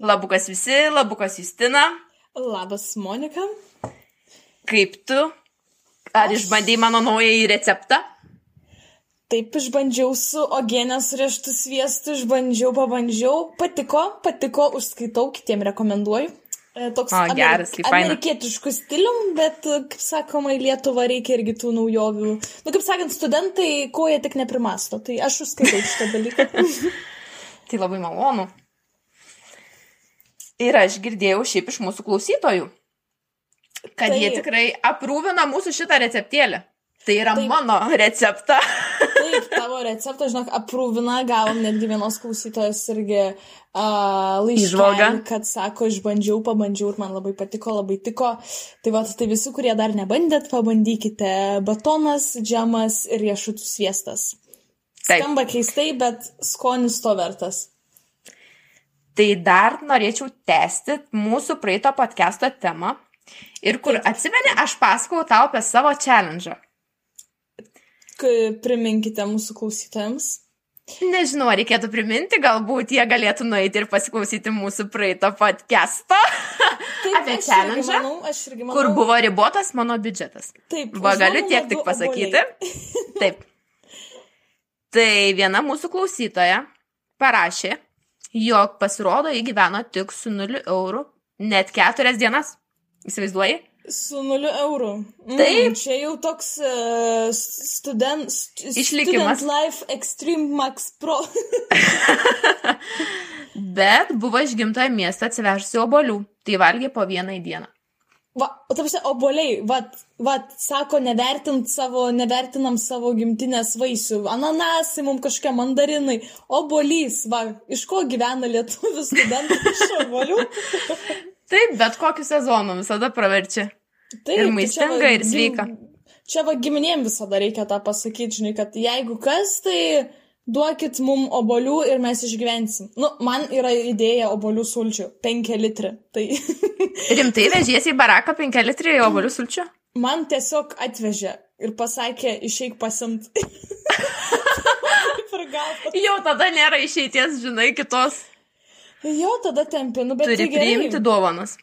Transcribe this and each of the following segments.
Labukas visi, labukas Justina. Labas, Monika. Kaip tu? Ar Aš- išbandėjai mano naująjį receptą? Taip išbandžiau su ogienės rieštų sviestu, išbandžiau, pabandžiau, patiko, patiko, užskaitau, kitiem rekomenduoju. E, Toks O, geras, kaip faina. amerikietiškų stilium, bet, kaip sakoma, į Lietuvą reikia irgi tų naujovių. Nu, kaip sakant, studentai, ko jie tik neprimasto, tai aš užskaitau šitą dalyką. Tai labai malonu. Ir aš girdėjau šiaip iš mūsų klausytojų, kad Taip. jie tikrai aprūvina mūsų šitą receptėlę. Tai yra Taip. Mano receptą. Taip, tavo receptą, žinok, aprūvina, gavom netgi vienos klausytojos irgi uh, laišką, kad sako, išbandžiau, pabandžiau ir man labai patiko, labai tiko. Tai va, tai visi, kurie dar nebandėt, pabandykite. Batonas, džemas ir riešutų sviestas. Taip. Skamba keistai, bet skonis to vertas. Tai dar norėčiau tęsti mūsų praeito podcast'o temą. Ir kur atsimeni, aš pasakau tau apie savo challenge. Kai priminkite mūsų klausytojams. Nežinau, reikėtų priminti, galbūt jie galėtų nueiti ir pasiklausyti mūsų praeito podcast'o, Apie aš irgi manau, irgi manau. kur buvo ribotas mano biudžetas. Taip, Va, galiu tiek tik pasakyti. Taip. Tai viena mūsų klausytoja parašė, jog pasirodo įgyveno tik su 0 eurų net keturias dienas. Įsivaizduoji? Su nuliu eurų. Mm, Taip. Čia jau toks uh, student, st Išlikimas. student Life Extreme Max Pro. Bet buvo iš gimtojo miesto atsivežusi obolių. Tai valgė po vieną į dieną. Va, o taip oboliai, va, va, sako, nevertint savo, nevertinam savo gimtinės vaisių. Ananasai, mums kažkokie mandarinai, obolys, va, iš ko gyvena lietuvių studentai iš obolių. Taip, bet kokiu sezonu visada praverčia. Taip, Ir tai maistinga, va ir sveika. Čia va giminėm visada reikia tą pasakyti, žinai, kad jeigu kas, tai duokit mum obolių ir mes išgyvensim. Nu, man yra idėja obolių sulčių. 5 litri. Tai Rimtai vežiesi į baraką 5 litrį obolių sulčių? man tiesiog atvežė ir pasakė, išeik pasimt. Jau tada nėra išeities, žinai, kitos. Jo, tada tempinu, bet Turi tai gerai. priimti dovanas.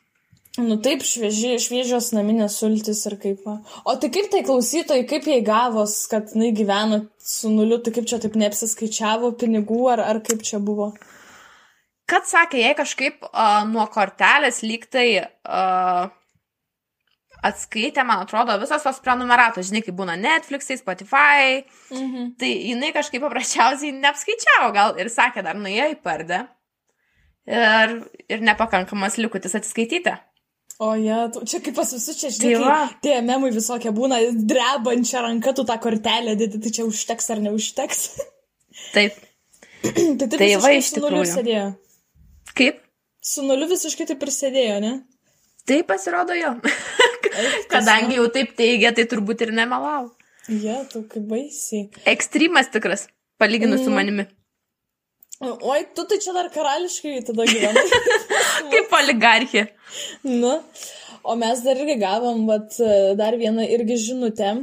Nu taip, švieži, šviežios naminės sultis ir kaip. va. O tai kaip tai klausytojai, kaip jai gavos, kad jinai gyveno su nuliu, tai kaip čia taip neapsiskaičiavo pinigų, ar, ar kaip čia buvo? Kad sakė, jei kažkaip uh, nuo kortelės lygtai uh, atskaitė, man atrodo, visos tos prenumeratos, žinai, kaip būna Netflix'ai, Spotify, Mhm. tai jinai kažkaip paprasčiausiai neapskaičiavo gal ir sakė, dar nuėjo į pardę ir, ir nepakankamas likutis atsiskaityti. O ja, tu, čia kaip pas visus čia, žinai, tie memai visokie būna, drebančia ranka tu tą kortelę dėti, tai čia užteks ar neužteks. Taip. tai taip Tai va, iš su tikrųjų. sėdėjo. Kaip? Su nuliu visiškai taip ir sėdėjo, ne? Tai pasirodo jo. Kadangi jau taip teigia, tai turbūt ir nemelau. Ja, tu kaip baisiai. Ekstremas tikras, palyginus su Mhm. manimi. Oi, tu tai čia dar karališkai tada gyvenai. Kaip oligarchė. Nu, o mes dar irgi gavom, vat, dar vieną irgi žinutę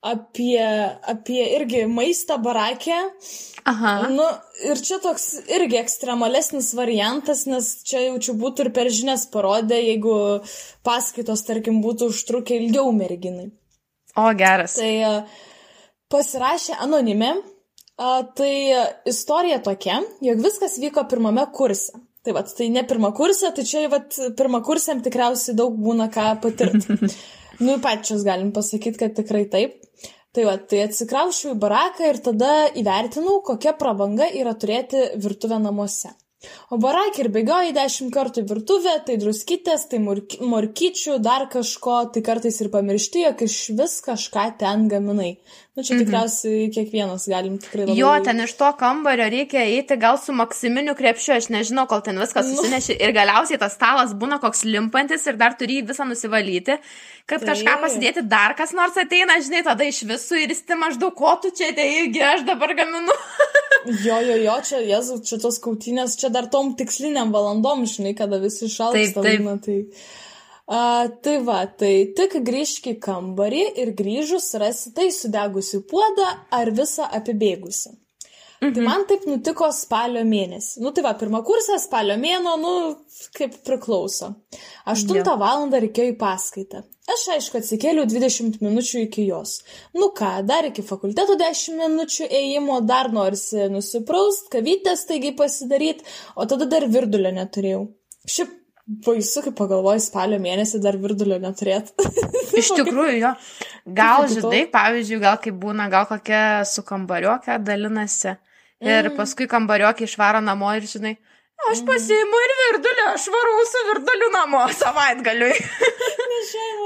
apie, apie irgi maistą barakę. Aha. Nu, ir čia toks irgi ekstremalesnis variantas, nes čia jaučiu būtų ir per žinias parodė, jeigu paskaitos, tarkim, būtų užtrukę ilgiau merginai. O, geras. Tai e, pasirašė anonimė. A, Tai istorija tokia, jog viskas vyko pirmame kurse. Tai va, tai ne pirmą kursą, tai čia vat, pirmą kursiam tikriausiai daug būna ką patirti. nu, pačios galim pasakyti, kad tikrai taip. Tai va, tai atsikraušiau į baraką ir tada įvertinau, kokia prabanga yra turėti virtuvę namuose. O barakė ir bėgioja dešimt kartų į virtuvę, tai druskytės, tai morky- morkyčių, dar kažko, tai kartais ir pamiršti, jog iš vis kažką ten gaminai. Nu, čia tikriausiai kiekvienas galim tikrai labai... Jo, ten iš to kambario reikia eiti gal su maksiminiu krepšiu, aš nežinau, kol ten viskas Nu. susineši. Ir galiausiai tas stalas būna koks limpantis ir dar turi jį visą nusivalyti, kad Taip. kažką pasidėti dar kas nors ateina, žinai, tada iš visų ir įsti maždaug, ko tu čia ateigi, aš dabar gaminu. Jo, jo, jo, čia, jezu, čia tos kautinės, čia dar tom tiksliniam valandom, žinai, kada visi šalsta. Taip, taip. būna, Tai... A, tai va, tai tik grįžk į kambarį ir grįžus rasi tai sudegusi puodą ar visą apibėgusi. Mhm. Tai man taip nutiko spalio mėnesį. Nu tai va, pirmą kursą, spalio mėno, nu kaip priklauso. 8 ja. val. reikėjo į paskaitą. Aš aišku atsikėliau 20 minučių iki jos. Nu ką, dar iki fakulteto 10 minučių ėjimo, dar norisi nusipraust, kavytės taigi pasidaryti, o tada dar virdulio neturėjau. Šiaip baisu, kai pagalvoji spalio mėnesį dar virdulio neturėt. Iš tikrųjų, jo. Gal, žinai, pavyzdžiui, gal kaip būna, gal kokia su kambariokė dalinasi. Ir mm. paskui kambariokį išvaro namo ir žinai, aš mhm. pasiimu ir virdulį, aš varau su virduliu namo savaitgaliui.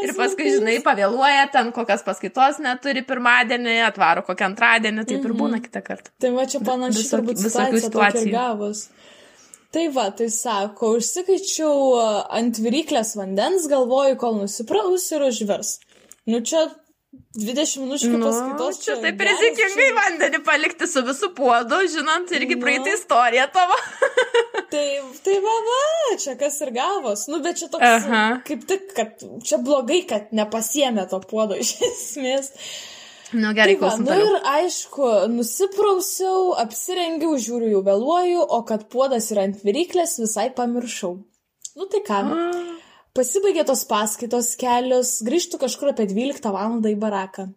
ir paskui, žinai, pavėluoja ten, kokias paskaitos neturi pirmadienį, atvaro kokią antradienį, taip ir būna mhm. kitą kartą. Tai va čia panašiai turbūt visokių situacijų. Tai va, tai sako, užsikaičiau ant viryklės vandens, galvoju, kol nusipraus ir užvers. Nu čia 20 minučių nu, paskaitos. Čia taip rizikingai čia... vandenį palikti su visų puodu, žinant irgi nu. praeitą istoriją tavo. tai, tai va, va, čia kas ir gavos. Nu, bet čia toks, Aha. kaip tik, kad čia blogai, kad nepasiemė to puodo iš esmės. Nu, gerai, tai va, nu ir aišku, nusiprausiau, apsirengiau, žiūriu, jau vėluoju, o kad puodas yra ant viryklės, visai pamiršau. Nu tai ką? A. Pasibaigė tos paskaitos kelios, grįžtų kažkur apie 12 val. į baraką.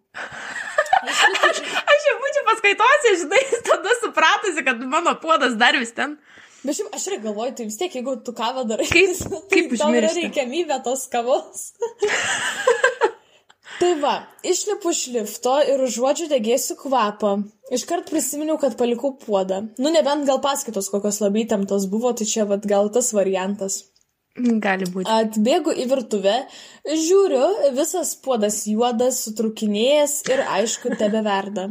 aš, aš jau būčiau paskaitose, žinai, tada supratusi, kad mano puodas dar vis ten. Bet šiaip aš ir galvoju, tai vis tiek, jeigu tu kavą darai, kaip, tai kaip tau yra reikiamybė tos kavos. tai va, išlipu iš lifto ir užuodžiu degėsiu kvapą. Iškart prisiminiau, kad palikau puodą. Nu, nebent gal paskaitos kokios labai temtos buvo, tai čia vad gal tas variantas. Gali būti. Atbėgu į virtuvę, žiūriu, visas puodas juodas, sutrukinėjęs ir aišku, tebe verda.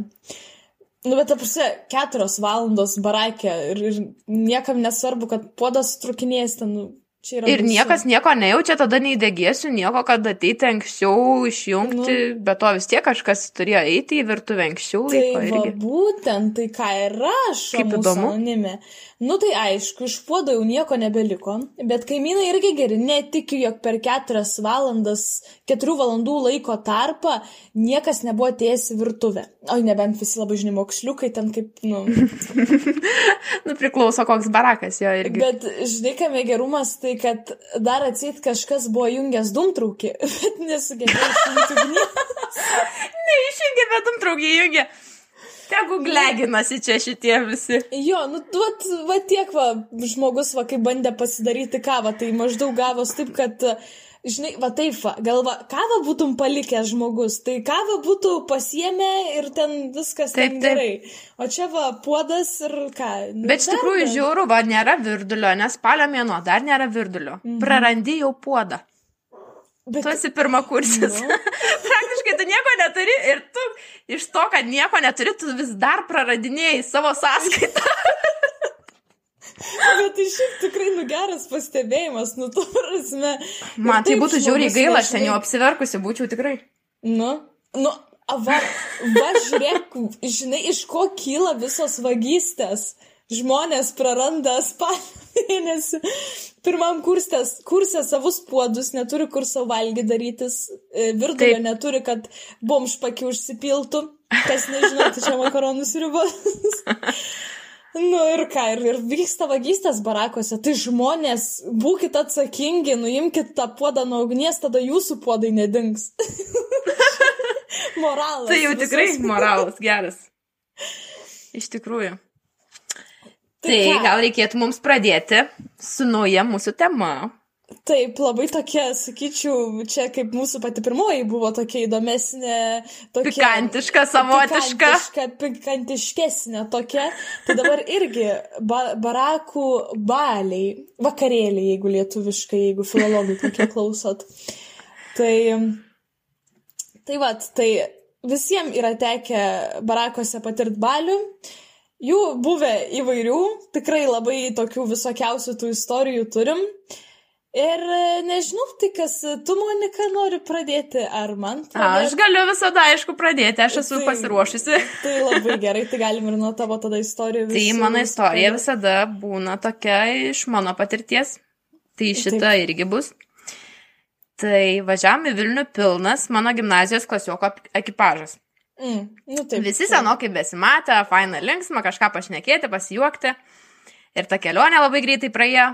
Nu, bet aprsi, keturios valandos barakė ir, ir niekam nesvarbu, kad puodas sutrukinėjęs ten, nu, ir baisu. niekas nieko nejaučia, tada neįdėgėsiu nieko, kad ateiti anksčiau, išjungti, nu, bet to vis tiek kažkas turėjo eiti į virtuvę anksčiau. Tai va, būtent, tai ką ir rašo. Kaip įdomu. Anonime. Nu tai aišku, iš puodo jau nieko nebeliko, bet kaimynai irgi geri, netikiu, jog per keturias valandas, keturių valandų laiko tarpą niekas nebuvo atėjęs į virtuvę. O nebent visi labai žinai moksliukai ten kaip, nu. nu priklauso koks barakas jo irgi. Bet žinai, kame gerumas, tai kad dar atsit kažkas buvo jungęs dumtraukį, bet nesugebėjo išjungti ugnies. Neišjungė, bet dumtraukį jungė. Tegu gleginasi čia šitie visi. Jo, nu, vat, va tiek, va, žmogus, va, kai bandė pasidaryti kavą, tai maždaug gavos taip, kad, žinai, va taip, va, galva, kavą būtum palikęs žmogus, tai kavą būtų pasiemę ir ten viskas taip, ten gerai. Taip. O čia va, puodas ir ką. Nu, Bet iš tikrųjų žiūriu, va, nėra virdulio, nes spalio mėnuo dar nėra virdulio. Mhm. Prarandi jau puodą. Bet tu esi pirmą kursis. Nu. Praktiškai tu nieko neturi ir tu iš to, kad nieko neturi, tu vis dar praradinėjai savo sąskaitą. Bet tai šiaip tikrai nu geras pastebėjimas, nu tu prasme. Man tai būtų žiauriai gaila, aš ten jau apsiverkusi būčiau tikrai. Nu, nu, va, va žiūrėk, žinai, iš ko kyla visos vagystės žmonės praranda spalio mėnesį. Pirmam kursės, kursė savus puodus, neturi kur savo valgyti darytis, e, virdulio neturi, kad bomšpaki užsipiltų. Kas nežino, tai čia makaronų sriubos. Nu ir ką, ir, ir vyksta vagystės barakose, tai žmonės, būkite atsakingi, nuimkite tą puodą nuo ugnies, tada jūsų puodai nedings. moralas. Tai jau tikrai moralas geras. Iš tikrųjų. Tai, tai gal reikėtų mums pradėti su nauja mūsų tema. Taip, labai tokia, sakyčiau, čia kaip mūsų pati pirmoji buvo tokia įdomesnė, tokia. Pikantiška, savotiška. Pikantiška, pikantiškesnė tokia. Tai dabar irgi ba barakų baliai, vakarėliai, jeigu lietuviškai, jeigu filologai tokie klausot. Tai, tai vad, tai visiems yra tekę barakose patirti balių. Jų buvę įvairių, tikrai labai tokių visokiausių tų istorijų turim. Ir e, nežinau, tai kas, tu, Monika, nori pradėti, ar man? Pradėti? Aš galiu visada, aišku, pradėti, aš esu tai, pasiruošusi. Tai labai gerai, tai galim ir nuo tavo tada istorijų. Tai mano istorija pradėti. visada būna tokia iš mano patirties. Tai šita Taip. irgi bus. Tai važiavam į Vilnių pilnas mano gimnazijos klasioko ekipažas. Mm, nu, taip, Visi senokai besimatė, faina linksma, kažką pašnekėti, pasijuokti. Ir ta kelionė labai greitai praėjo.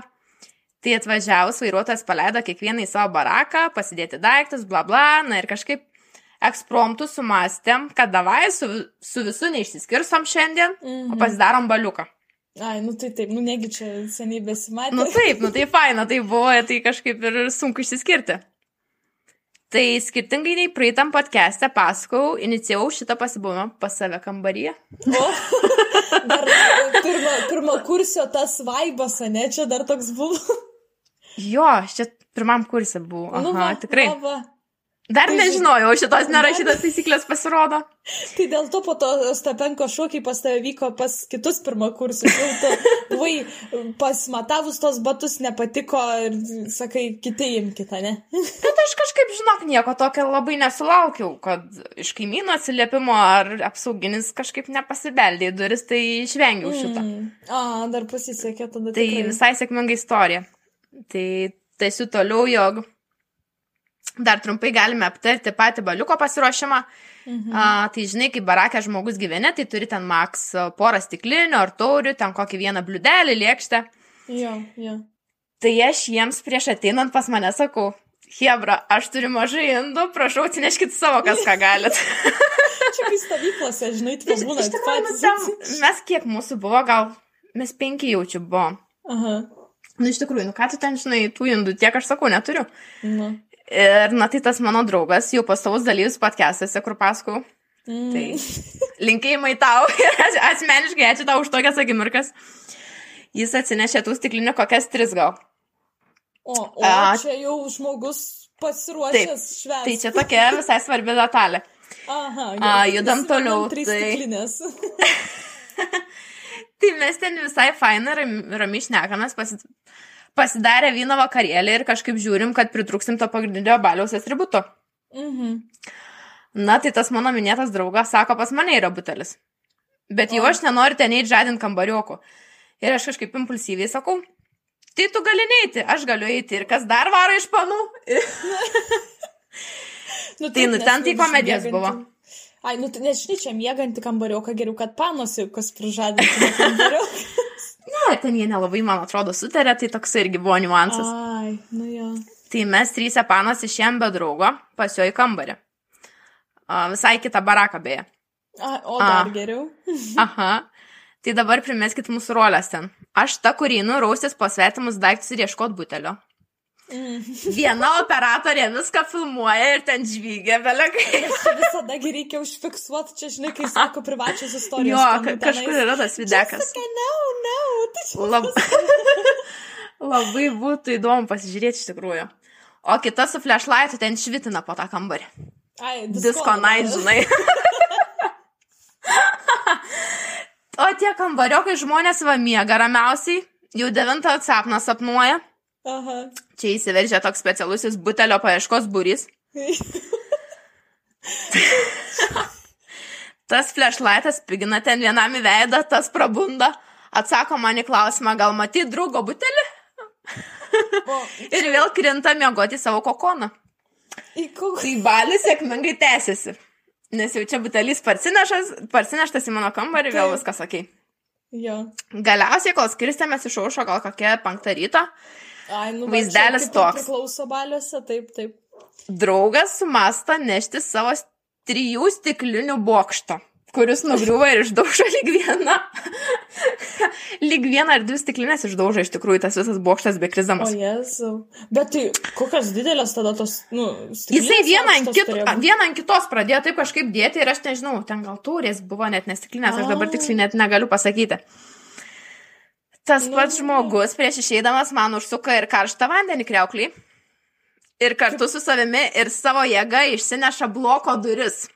Tai atvažiavus vairuotojas paleido kiekvieną į savo baraką, pasidėti daiktus, bla bla, na ir kažkaip ekspromptų sumastėm, kad davai su, su visu neišsiskirstom šiandien, Mhm. o pasidarom baliuką. Ai, nu tai taip, nu negi čia seniai besimatė. Nu taip, nu tai faina, tai buvo, tai kažkaip ir sunku išsiskirti. Tai skirtingai nei praeitam podcast'e pasakau, inicijau šitą pasibuvimą pas save kambaryje. O, dar pirmo, pirmo kursio tas vaibas, ne, čia dar toks buvo. Jo, aš čia pirmam kursė buvau. Aha, Nu va, tikrai. va, va. Dar tai nežinojau, šitos nerašytos taisyklės pasirodo. Tai dėl to po to Stepenko šokiai pas tave vyko pas kitus pirmo kursus. Jau tu buvai pasimatavus tos batus nepatiko ir sakai, kitai imkite, ne? Bet aš kažkaip, žinok, nieko tokio labai nesulaukiau, kad iš kaimyno atsiliepimo ar apsauginis kažkaip nepasibeldė į duris, tai išvengiau šitą. Mm. A, dar pasisekė tada. Tai tikrai. visai sėkminga istorija. Tai tęsiu toliau, jog dar trumpai galime aptarti patį baliuko pasiruošimą. Mhm. A, tai žinai, kai barakė žmogus gyveni, tai turi ten maks porą stiklinių ar taurių, ten kokį vieną bliudelį, lėkštę. Jo, jo. Tai aš jiems prieš ateinant pas mane sakau, Hebra, aš turiu mažai indų, prašau, atsineškit savo, kas ką galit. Čia kai stovyklose, žinai, Iš būna iš tikrųjų, nu, mes kiek mūsų buvo, gal mes penki jaučiu buvom. Aha. Nu, iš tikrųjų, nu ką tu ten žinai, tų indų tiek aš sakau, neturiu. Nu. Ir, na, tai tas mano draugas, jau pastovus dalyvis podcast'ose, kur pasakau. Mm. Tai linkėjimai tau ir asmeniškai ačiū tau už tokias akimirkas. Jis atsinešė tų stiklinių kokias tris gal. O, o A. čia jau žmogus pasiruošęs švęsti. Tai čia tokia visai svarbi detalė. Aha, A, judam toliau, tai- stiklinės. Tai mes ten visai fainai ram- ramiai šnekamės, pasi, pasidarę vyno vakarėlį ir kažkaip žiūrim, kad pritrūksim to pagrindinio baliaus atributo. mhm. Na, tai tas mano minėtas draugas sako, pas mane yra butelis. Bet jau aš nenoriu ten eiti žadinti kambariokų. Ir aš kažkaip impulsyviai sakau, tai tu gali neiti, aš galiu eiti ir kas dar varo iš panų. Nu, Tai, nu, nes ten tai komedijos buvo. Ai, nu, nežinai, čia mėgantį kambarioką geriau, kad panosi, kas prižadinti kambarioką. Ne, ten jie nelabai, man atrodo, sutarė, tai toks irgi buvo niuansas. Ai, nu jo. Tai mes trys panas išėjom be draugo pas jo į kambarį. A, visai kitą baraką beje. A, o A. dar geriau. Aha. Tai dabar primeskit mūsų rolės ten. Aš ta, kuri einu raustis po svetimus daiktus ir ieškot butelio. Viena operatorė viską filmuoja ir ten žvygia, belekai. Visada reikia užfiksuoti, čia žinai, kai sako privačios istorijos. Jo, ka kažkur yra tas videkas. Sakė, no, no, tai čia Lab... Labai būtų įdomu pasižiūrėti iš tikrųjų. O kita su flashlightu ten švitina po tą kambarį. Ai, Disko night, žinai. o tie kambariokai žmonės va miega ramiausiai. Jau devintą sapną sapnuoja. Aha. Čia įsiveržia toks specialusis butelio paieškos būrys. Tas flashlightas pigina ten vienam į veidą, tas prabunda. Atsako man į klausimą, gal matai draugo butelį? Ir vėl krinta miegoti savo kokoną. Tai balis sėkmingai tęsiasi. Nes jau čia butelis parsineštas, į mano kambarį, vėl Taip. viskas ok. Jo. Galiausiai, kol skirstėmės iš aušo gal kokia penktą ryto, Ai, nu, va, Vaizdelis toks. Priklauso baliuose, taip, taip. draugas sumasta nešti savo trijų stiklinių bokštą, kuris nugriuva ir išdaužo lyg vieną. lyg vieną ar dvi stiklinės išdaužo iš tikrųjų tas visas bokštas O bekrizamas. jezu. Bet tai kokios didelės tada tos, nu, Jisai stiklinės vieną ant, būt? vieną ant kitos pradėjo taip kažkaip dėti ir aš nežinau, ten gal turės buvo net nestiklinės, aš dabar tiksliai net negaliu pasakyti. Tas Nu. pats žmogus prieš išeidamas man užsuka ir karštą vandenį kreuklį. Ir kartu su savimi ir savo jėga išsineša bloko duris.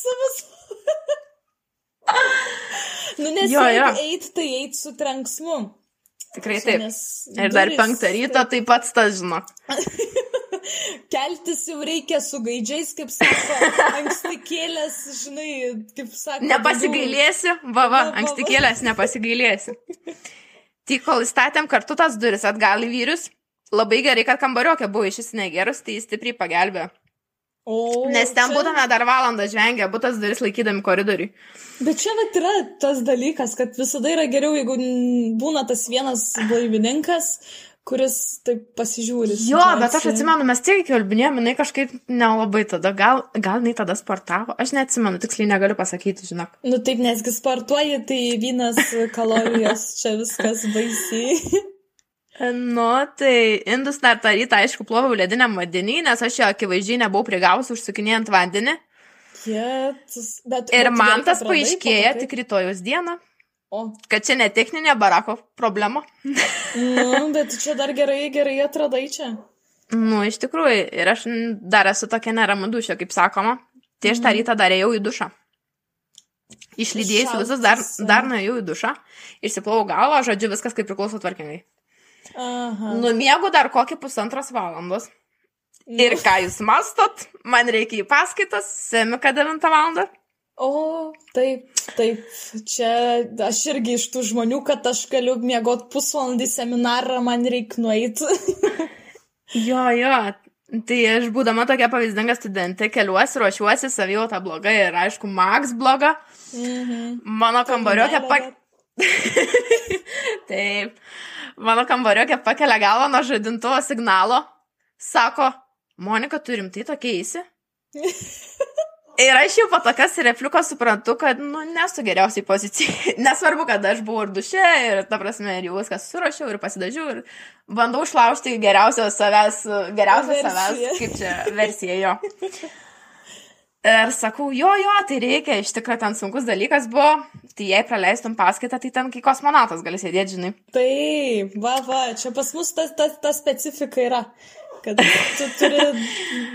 Savas. nu, nes Jo, jo, eit, tai eit su trenksmu. Tikrai Su- taip. nes Ir dar penktą ryto taip pat tas žino. Keltis jau reikia su gaidžiais, kaip sako, anksti kėlės, žinai, kaip sako. Nepasigailėsi, va, va, Va, va, anksti va. kėlės, nepasigailėsi. Tai kol įstatėm kartu tas duris atgal į vyrius, labai gerai, kad kambariokė buvo iš esmės gerus, tai jis stipriai pagelbėjo. O, Nes ten čia- būtume dar valandą žvengę, būtas duris laikydami koridoriui. Bet čia vat yra tas dalykas, kad visada yra geriau, jeigu būna tas vienas blaivininkas, kuris taip pasižiūri. Jo, bet aš situaciją. atsimenu, mes tiek iki Albinėjom, jinai kažkaip nelabai tada, gal, gal jinai tada sportavo, aš neatsimenu, tiksliai negaliu pasakyti, žinok. Nu taip, nesgi sportuoji, tai vynas, kalorijos, čia viskas baisiai. Nu, tai indus dar tą rytą, aišku, ploviau lediniam vandenį, nes aš jo akivaizdžiai nebuvau prigausi užsukinėjant vandenį. Jėtus. Bet, Ir bet man gerai, tas pamatai. tik rytojus dieną, O, kad čia ne techninė barako problema. nu, bet čia dar gerai, gerai atradai čia. Nu, iš tikrųjų, ir aš dar esu tokia nerama dušė, kaip sakoma. Tai aš tą rytą dar ėjau į dušą. Išlydėjusi visus, dar, dar nuėjau į dušą, išsiplovau galvą, žodžiu, viskas kaip priklauso tvarkingai. Aha. Numiegu dar kokį pusantros valandos. Ir ką jūs mastot, man reikia į paskaitas, semika 9 val. O, taip, taip. Čia aš irgi iš tų žmonių, kad aš galiu mėgoti pusvalandį seminarą, man reikia nueiti. Jo, jo. Tai aš būdama tokia pavyzdinga studentė keliuosi, ruošiuosi, savijauta bloga ir aišku, Max bloga. mhm. Mano kambariokė pak... Taip. Mano kambariokė pakelia galvą nuo žadintuvo signalo. Sako, Monika, turim tai tokia eisi. Ir aš jau po tokias repliukos suprantu, kad, nu, nesu geriausiai pozicijai. Nesvarbu, kad aš buvau ir duše, ir, ta prasme, ir jau viskas surašiau, ir pasidažiau, ir bandau išlaužti geriausios savęs, geriausios Versiją. savęs, kaip čia versija jo. Ir sakau, jo, jo, tai reikia, iš tikrųjų ten sunkus dalykas buvo, tai jei praleistum paskaitą, tai ten kai kosmonautas gali sėdėti, žinai. Taip, va, va, čia pas mus ta, ta, ta specifika yra. Kad tu turi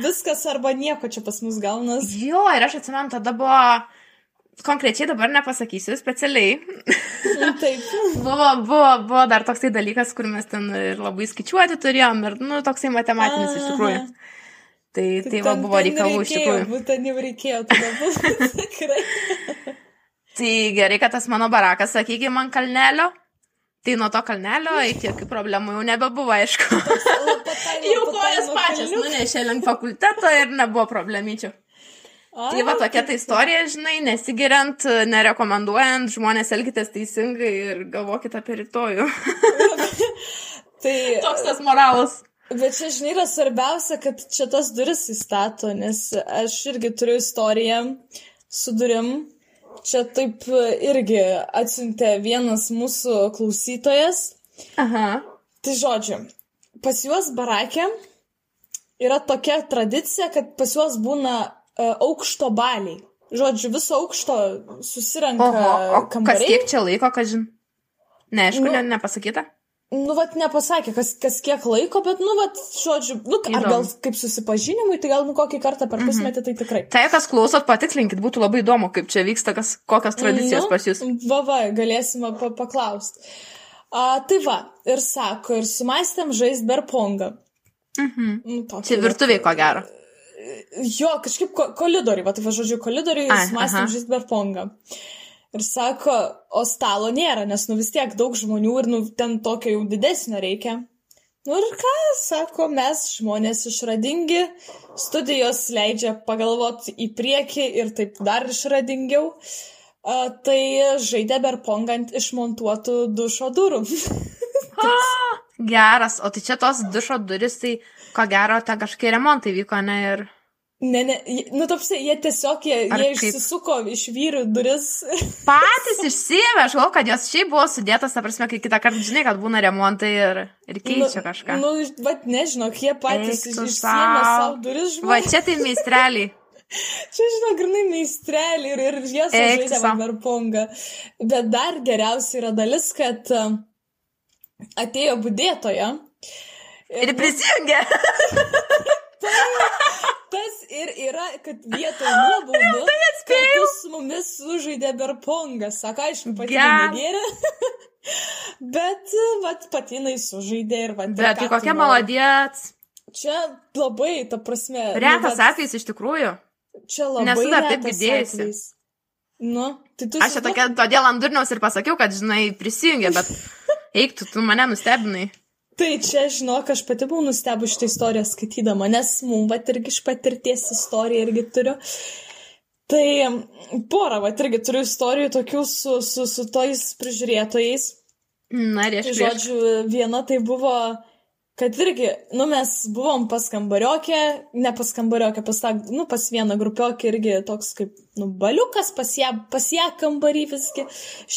viskas arba nieko čia pas mus gaunas. Jo, ir aš atsimenu, tada buvo, konkrečiai dabar nepasakysiu, specialiai. Taip. buvo, buvo, buvo dar toksai dalykas, kur mes ten ir labai skaičiuoti turėjom, ir, nu, toksai matematinis iš tikrųjų. Tai, tai va buvo reikalų iš tikrųjų. Būtent jau reikėjo tada buvo tikrai. Tai gerai, kad tas mano barakas, sakykime, man kalnelio. Tai nuo to kalnelio iki jokių problemų jau nebebuvo, aišku. Jau kojas pačias nunešė link fakulteto ir nebuvo problemyčių. A, Tai va tokia ta istorija, žinai, nesigiriant, nerekomenduojant, žmonės elgitės teisingai ir galvokit apie rytojų. Tai, Toks tas moralas. bet čia, žinai, yra svarbiausia, kad čia tas duris įstato, nes aš irgi turiu istoriją su durim. Čia taip irgi atsiuntė vienas mūsų klausytojas. Aha. Tai žodžiu, pas juos barakė yra tokia tradicija, kad pas juos būna uh, aukšto baliai. Žodžiu, viso aukšto susirenka Oho, o kas kambariai. kiek čia laiko, kažin? Neaišku, Nu. ne, nepasakyta. Nu, vat nepasakė, kas, kas kiek laiko, bet, nu, vat, žodžiu, nu, ar Įdomu. gal kaip susipažinimui, tai gal, nu, kokį kartą per pusmetį, tai tikrai. Tai, kas klausot, patikslinkit, būtų labai įdomu, kaip čia vyksta, kas, kokios tradicijos Nu, pas jūs. Va, va, galėsime pa paklausti. A, tai va, ir sako, ir sumastėm žaisti berpongą. Mhm. Nu, tokį Čia virtuviai, ko gero. Jo, kažkaip ko kolidoriui, va, tai va, žodžiu, kolidoriui Ai, sumastėm žaisti berpongą. Ir sako, o stalo nėra, nes, nu, vis tiek daug žmonių ir, nu, ten tokio jau didesnio reikia. Nu ir ką, sako, mes žmonės išradingi, studijos leidžia pagalvoti į priekį ir taip dar išradingiau. A, tai žaidė berpongant išmontuotų dušo durų. Geras, o tai čia tos dušo duris, tai ko gero, ten kažkokie remontai vyko, ne ir... ne, ne, nu, topsi, jie tiesiog, jie, Ar jie kaip? išsisuko iš vyrų duris. Patys išsiėmė, aš galvoju, kad jos šiaip buvo sudėtos, ta prasme, kai kitą kartą žinai, kad būna remontai ir, ir keičia kažką. Nu, va, nežinau, jie patys Eik tu išsiemė sau. savo duris Va žmonės. čia tai meistreliai. Čia, žinau, grinai meistrelį ir, ir jie sužaidė. Vanderpongą. Bet dar geriausia yra dalis, kad a, atėjo budėtoja. Ir prisijungė. Tas ir yra, kad vietoj nuobaudų kartu su mumis sužaidė berpongą. Sako, aišku, pati Geras. negėrė. Bet, vat, patinai sužaidė ir ir Bet tai kokia maladėts. Čia labai, ta prasme. nu, Retas vat, atvejis iš tikrųjų. Čia labai. Nesu dar taip girdėjusi. Nu, tai tu Aš čia tokia, todėl ant durniaus ir pasakiau, kad, žinai, prisijungė, bet eik, tu, tu mane nustebinai. Tai čia, žinok, aš pati buvau nustebu šitą istoriją skaitydama, nes mum, va, irgi iš patirties istoriją irgi turiu. Tai porą, va, irgi turiu istorijų tokių su, su, su tojais prižiūrėtojais. Na, aš. Tai, žodžiu, viena tai buvo, kad irgi, nu, mes buvom pas kambariokę, ne pas kambariokę, pas tą, nu, pas vieną grupiokę irgi toks kaip, nu, baliukas, pas ją, pas ją kambarį visgi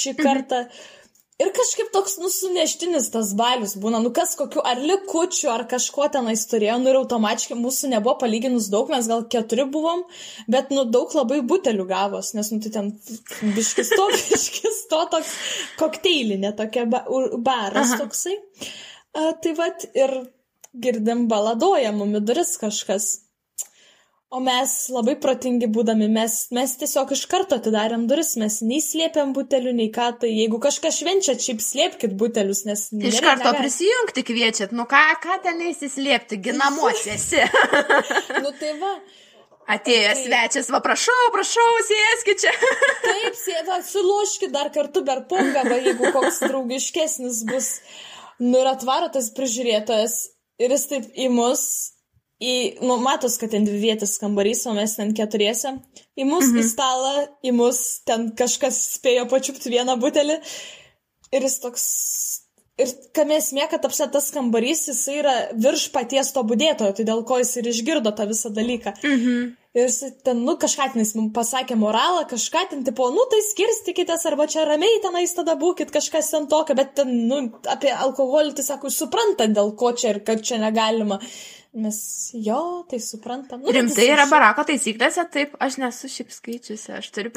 šį kartą. Mhm. Ir kažkaip toks nusuneštinis tas balius būna, nu kas kokiu ar likučiu, ar kažko tenais turėjo, nu ir automatiškai mūsų nebuvo palyginus daug, mes gal keturi buvom, bet nu daug labai butelių gavos, nes nu tai ten biškis to, biškis to toks kokteilinė tokia ba, baras Aha. toksai. A, tai vad ir girdim baladoja mumi duris kažkas. O mes labai protingi būdami, mes, mes tiesiog iš karto atidarėm duris, mes nei slėpėm butelių, nei ką, tai jeigu kažkas švenčia, šiaip slėpkit butelius, nes... Iš karto negali. prisijungti kviečiat, nu ką, ką ten įsislėpti, ginamuose esi. nu tai va. Atėjęs tai... svečias, va prašau, prašau, sėskit čia. Taip, sėda, suloškit dar kartu per pongą, va, jeigu koks draugiškesnis bus. Nu ir atvaro tas prižiūrėtojas ir jis taip į mus į, nu, matos, kad ten dvi vietis kambarys, o mes ten keturiese. Į mus, mhm. į stalą, į mus ten kažkas spėjo pačiupti vieną butelį. Ir jis toks. Ir kam esmė, kad apsė tas kambarys, jis yra virš paties to būdėtojo, tai dėl ko jis ir išgirdo tą visą dalyką. Mhm. Ir ten, nu, kažką ten jis mums pasakė moralą, kažką ten, tipo, nu, tai skirstykitės, arba čia ramiai tenais tada būkit, kažkas ten tokio, bet ten, nu, apie alkoholį, tai sako, suprantat, dėl ko čia ir kad čia negalima. Mes jo, tai suprantam. Nu, Rimtai yra barako taisyklėse, taip, aš nesu šiaip skaičiusi, aš turiu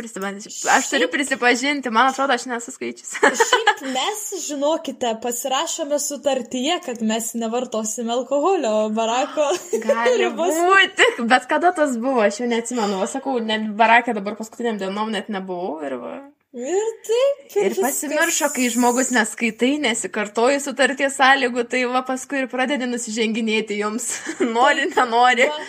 aš turiu prisipažinti, man atrodo, aš nesu skaičiusi. šiaip mes, žinokite, pasirašome sutartyje, kad mes nevartosime alkoholio, barako. Gali būti, bet kada tas buvo, aš jau neatsimenu, sakau, net barakė dabar paskutiniam dienom net nebuvau ir va. Ir taip. Ir, ir pasimiršo, kai žmogus neskaitai, nesikartoji sutarties sąlygų, tai va paskui ir pradedi nusiženginėti jums. nori, nenori. Va,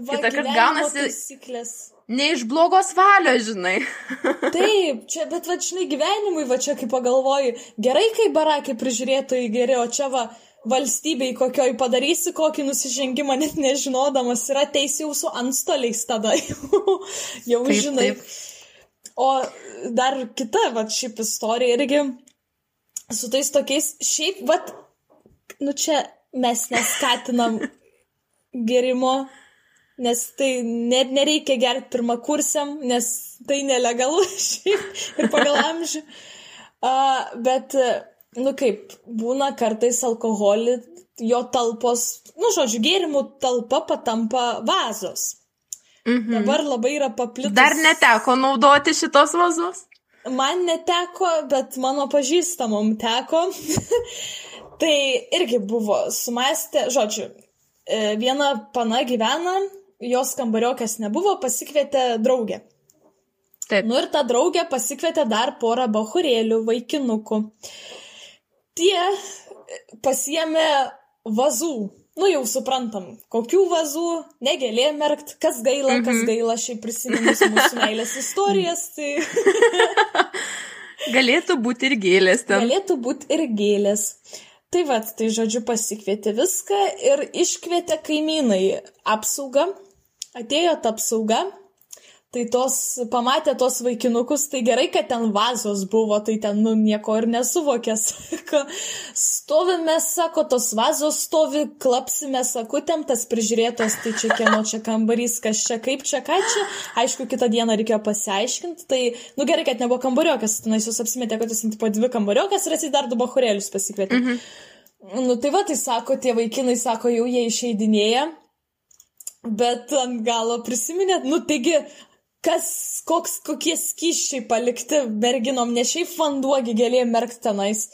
va, Kita kart gaunasi. Taisyklės. Ne iš blogos valios, žinai. taip, čia, bet va, žinai, gyvenimui, va čia kaip pagalvoju, gerai, kai barakai prižiūrėtojai geri, o čia va, valstybei kokioj padarysi kokį nusižengimą, net nežinodamas, yra teisėjų su antstoliais tada jau, jau taip, žinai. Taip. O dar kita, va, šiaip istorija irgi su tais tokiais, šiaip, va, nu čia mes neskatinam gerimo, nes tai net nereikia gerti pirmą kursiam, nes tai nelegalu šiaip ir pagal amžių. Uh, bet, nu kaip, būna kartais alkoholį, jo talpos, nu žodžiu, gėrimų talpa patampa vazos. Mhm. Dabar labai yra paplitus. Dar neteko naudoti šitos vazos? Man neteko, bet mano pažįstamom teko. tai irgi buvo sumastę, žodžiu, e, viena pana gyvena, jos kambariokės nebuvo, pasikvietė draugę. Taip. Nu ir ta draugė pasikvietė dar porą bahurėlių, vaikinukų. Tie pasiemė vazų nu jau suprantam, kokių vazų, negelė merkt, kas gaila, mm -hmm. kas mhm. gaila, šiaip prisiminus mūsų meilės istorijas, tai... Galėtų būti ir gėlės ten. Galėtų būti ir gėlės. Tai vad, tai žodžiu pasikvietė viską ir iškvietė kaimynai apsaugą. Atėjo ta apsauga, Tai tos, pamatė tos vaikinukus, tai gerai, kad ten vazos buvo, tai ten, nu, nieko ir nesuvokė, sako, stovime, sako, tos vazos stovi, klapsime, sakutėm, tas prižiūrėtos, tai čia kieno čia kambarys, kas čia, kaip čia, ką čia, aišku, kitą dieną reikėjo pasiaiškinti, tai, nu, gerai, kad nebuvo kambariokės, tenais jūs apsimetė, kad jūs po dvi kambariokės ir esi dar du bahurėlius pasikvietė. Mhm. Nu, tai va, tai sako, tie vaikinai, sako, jau jie išeidinėja. Bet ant galo prisiminėt, nu taigi kas, koks, kokie skyščiai palikti merginom, ne šiaip vanduo gėlė merkt tenais.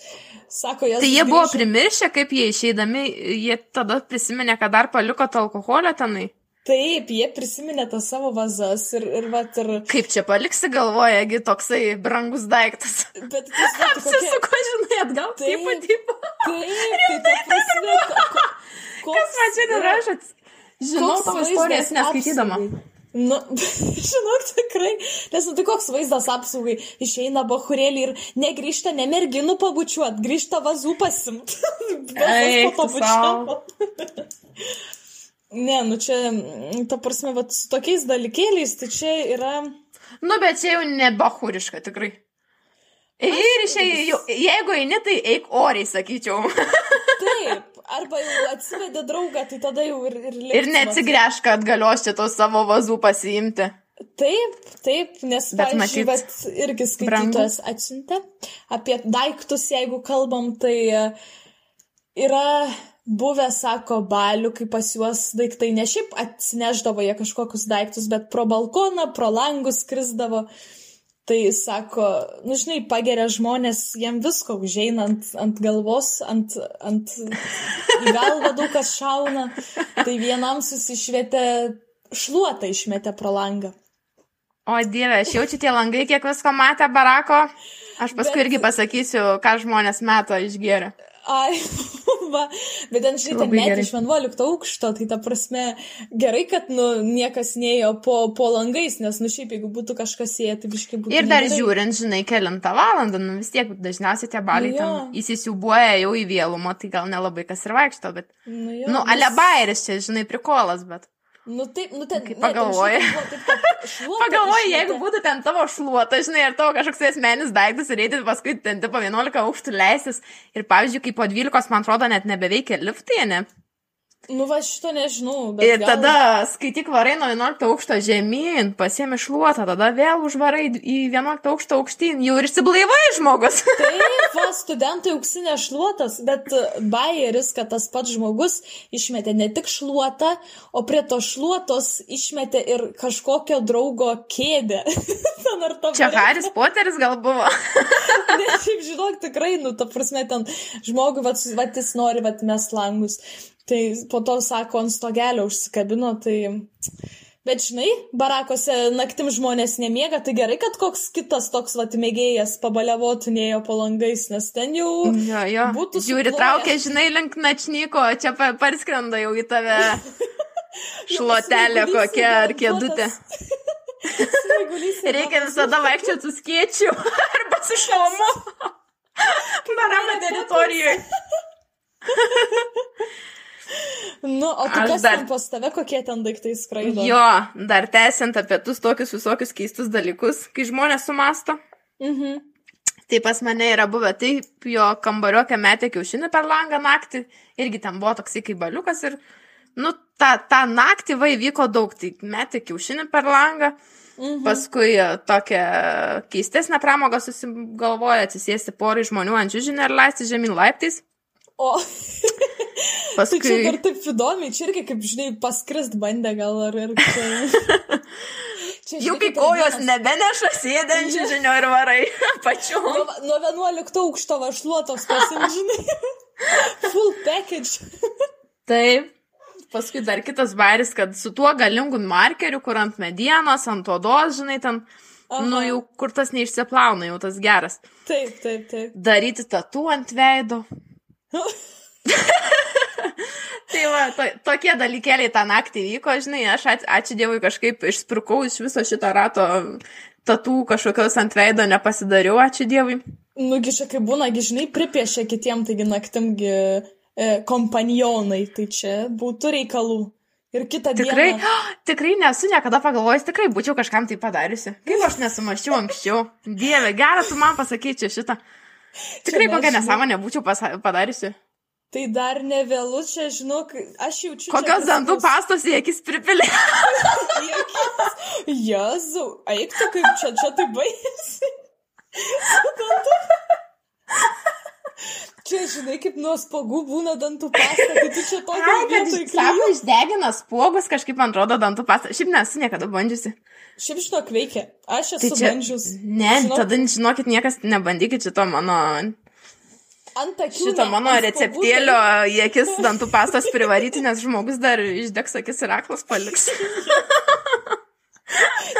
Sako, tai jie grįžė. buvo primiršę, kaip jie išeidami, jie tada prisiminė, kad dar paliko tą alkoholio tenai. Taip, jie prisiminė tas savo vazas ir, ir, vat, ir... Kaip čia paliksi galvojagi toksai brangus daiktas. Bet tai apsisuko, kokia... žinai, atgal. Taip, taip. taip, tai ta prasme, ko, ko, Kas man čia nerašot? Žinau tavo istorijas neskaitydama. Apsaugai. Nu, žinok, tikrai, nes nu tai koks vaizdas apsaugai, išeina bahurėlį ir negrįžta ne merginų pabučiuot, grįžta vazų pasimt. Eik tu ne, nu čia, ta prasme, vat, su tokiais dalykėliais, tai čia yra... Nu, bet čia jau ne bahuriška, tikrai. Ir išėjai, jeigu eini, tai eik oriai, sakyčiau. Taip, arba jau atsivedė draugą, tai tada jau ir... Ir, ir neatsigręžk, kad galios čia tos savo vazų pasiimti. Taip, taip, nes, bet matyt, bet irgi skaitytojas atsiuntė apie daiktus, jeigu kalbam, tai e, yra buvę, sako, balių, kai pas juos daiktai ne šiaip atsineždavo jie kažkokius daiktus, bet pro balkoną, pro langus krisdavo. Tai sako, nu žinai, pageria žmonės, jiem visko užeina ant, ant galvos, ant, ant galvą daug kas šauna. Tai vienam susišvietė šluotą išmetė pro langą. O dieve, aš jaučiu tie langai, kiek visko matė barako. Aš paskui Bet... irgi pasakysiu, ką žmonės meto išgeria. Ai, va, bet ten šitą net iš 11 aukšto, tai ta prasme gerai, kad, nu, niekas neėjo po, po langais, nes, nu, šiaip jeigu būtų kažkas ėję, tai biškai būtų. Ir dar negerai. žiūrint, žinai, kelintą valandą, nu, vis tiek dažniausiai tie baliai nu, ten įsisiubuoja jau į vėlumą, tai gal nelabai kas ir vaikšto, bet, nu, jo, nu, alebairis čia, žinai, prikolas, bet. Nu taip, nu ten. Kaip pagalvoji. Pagalvoji, jeigu būtų ten tavo šluota, žinai, ar tavo kažkoks esmenis daiktas ir eiti paskui ten tipo 11 aukštų leisis. Ir pavyzdžiui, kai po 12, man atrodo, net nebeveikia liftai, ne? Nu, va, šito nežinau. Ir gal... tada skaityk varai nuo 11 aukšto žemyn, pasiemi šluotą, tada vėl užvarai į 11 aukšto aukštyn, jau ir išsiblaivai žmogus. Taip, va, studentai auksinė šluotas, bet bayeris, kad tas pats žmogus išmetė ne tik šluotą, o prie to šluotos išmetė ir kažkokio draugo kėdę. Čia Haris Poteris gal buvo. ne, žinok, tikrai, nu, ta prasme, ten žmogui, va, va, jis nori, va, mes langus. Tai po to, sako, ant stogelio užsikabino, tai... Bet žinai, barakose naktim žmonės nemiega, tai gerai, kad koks kitas toks vatimėgėjas pabaliavotinėjo po langais, nes ten jau jo, jo. būtų... Žiūri, suploja. traukia, žinai, link načnyko, čia parskrenda jau į tave šluotelė kokia ar kėdutė. Reikia visada vaikščioti su skėčiu arba su šalmu. Barako teritorijoje. Nu, o tu kas dar... ten pas tave, kokie ten daiktai skraido? Jo, dar tęsiant apie tus tokius visokius keistus dalykus, kai žmonės sumasto. Mhm. Tai pas mane yra buvę taip, jo kambariokė metė kiaušinį per langą naktį, irgi ten buvo toksai kaip baliukas ir, nu, tą, tą naktį va įvyko daug, tai metė kiaušinį per langą, mhm. Paskui e, tokią keistesnę pramogą susigalvoja atsisėsti porai žmonių ant čiūžinį ir leisti žemyn laiptais. O. Paskui... Tai čia dar taip įdomiai, čia irgi, kaip žinai, paskrist bandė gal ar ir čia. čia Jau kai kojos vienas... nebeneša sėdančių žinių ir varai pačiu. Nuo, nuo 11 aukšto vašluotos pasimžinai. Full package. Taip. Paskui dar kitas bairis, kad su tuo galingu markeriu, kur ant medienos, ant odos, žinai, ten, Aha. nu jau kur tas neišsiplauna, jau tas geras. Taip, taip, taip. Daryti tatu ant veido. tai va, to, tokie dalykėliai tą naktį vyko, žinai, aš ač, ačiū Dievui kažkaip išsprukau iš viso šito rato tatų kažkokios ant veido nepasidariau, ačiū Dievui. Nugi čia kaip būna, žinai, pripiešia kitiem, taigi naktimgi e, kompanionai, tai čia būtų reikalų. Ir kitą tikrai, dieną. Tikrai nesu niekada pagalvojęs, tikrai būčiau kažkam tai padariusi. Kaip aš nesumaščiau anksčiau. Dieve, geras tu man pasakyčiau šitą. Tikrai kokią nesąmonę būčiau padariusi. Tai dar ne vėlus, čia žinok, aš jaučiu. Kokios dantų pastos į akis pripilė? Jezu, eik tu kaip čia, čia tai baisi. Čia, žinai, kaip nuo spogų būna dantų pasta, tai tu čia tokia vietoj. Sako, išdegina spogus, kažkaip man atrodo dantų pasta. Šiaip nesu niekada bandžiusi. Šiaip žinok, veikia. Aš esu tai čia... bandžius. Ne, žinok... tada, žinokit, niekas nebandykit šito mano ant akių. Šito mano receptėlio į akis dantų pastos privaryti, nes žmogus dar išdegs akis ir aklas paliks.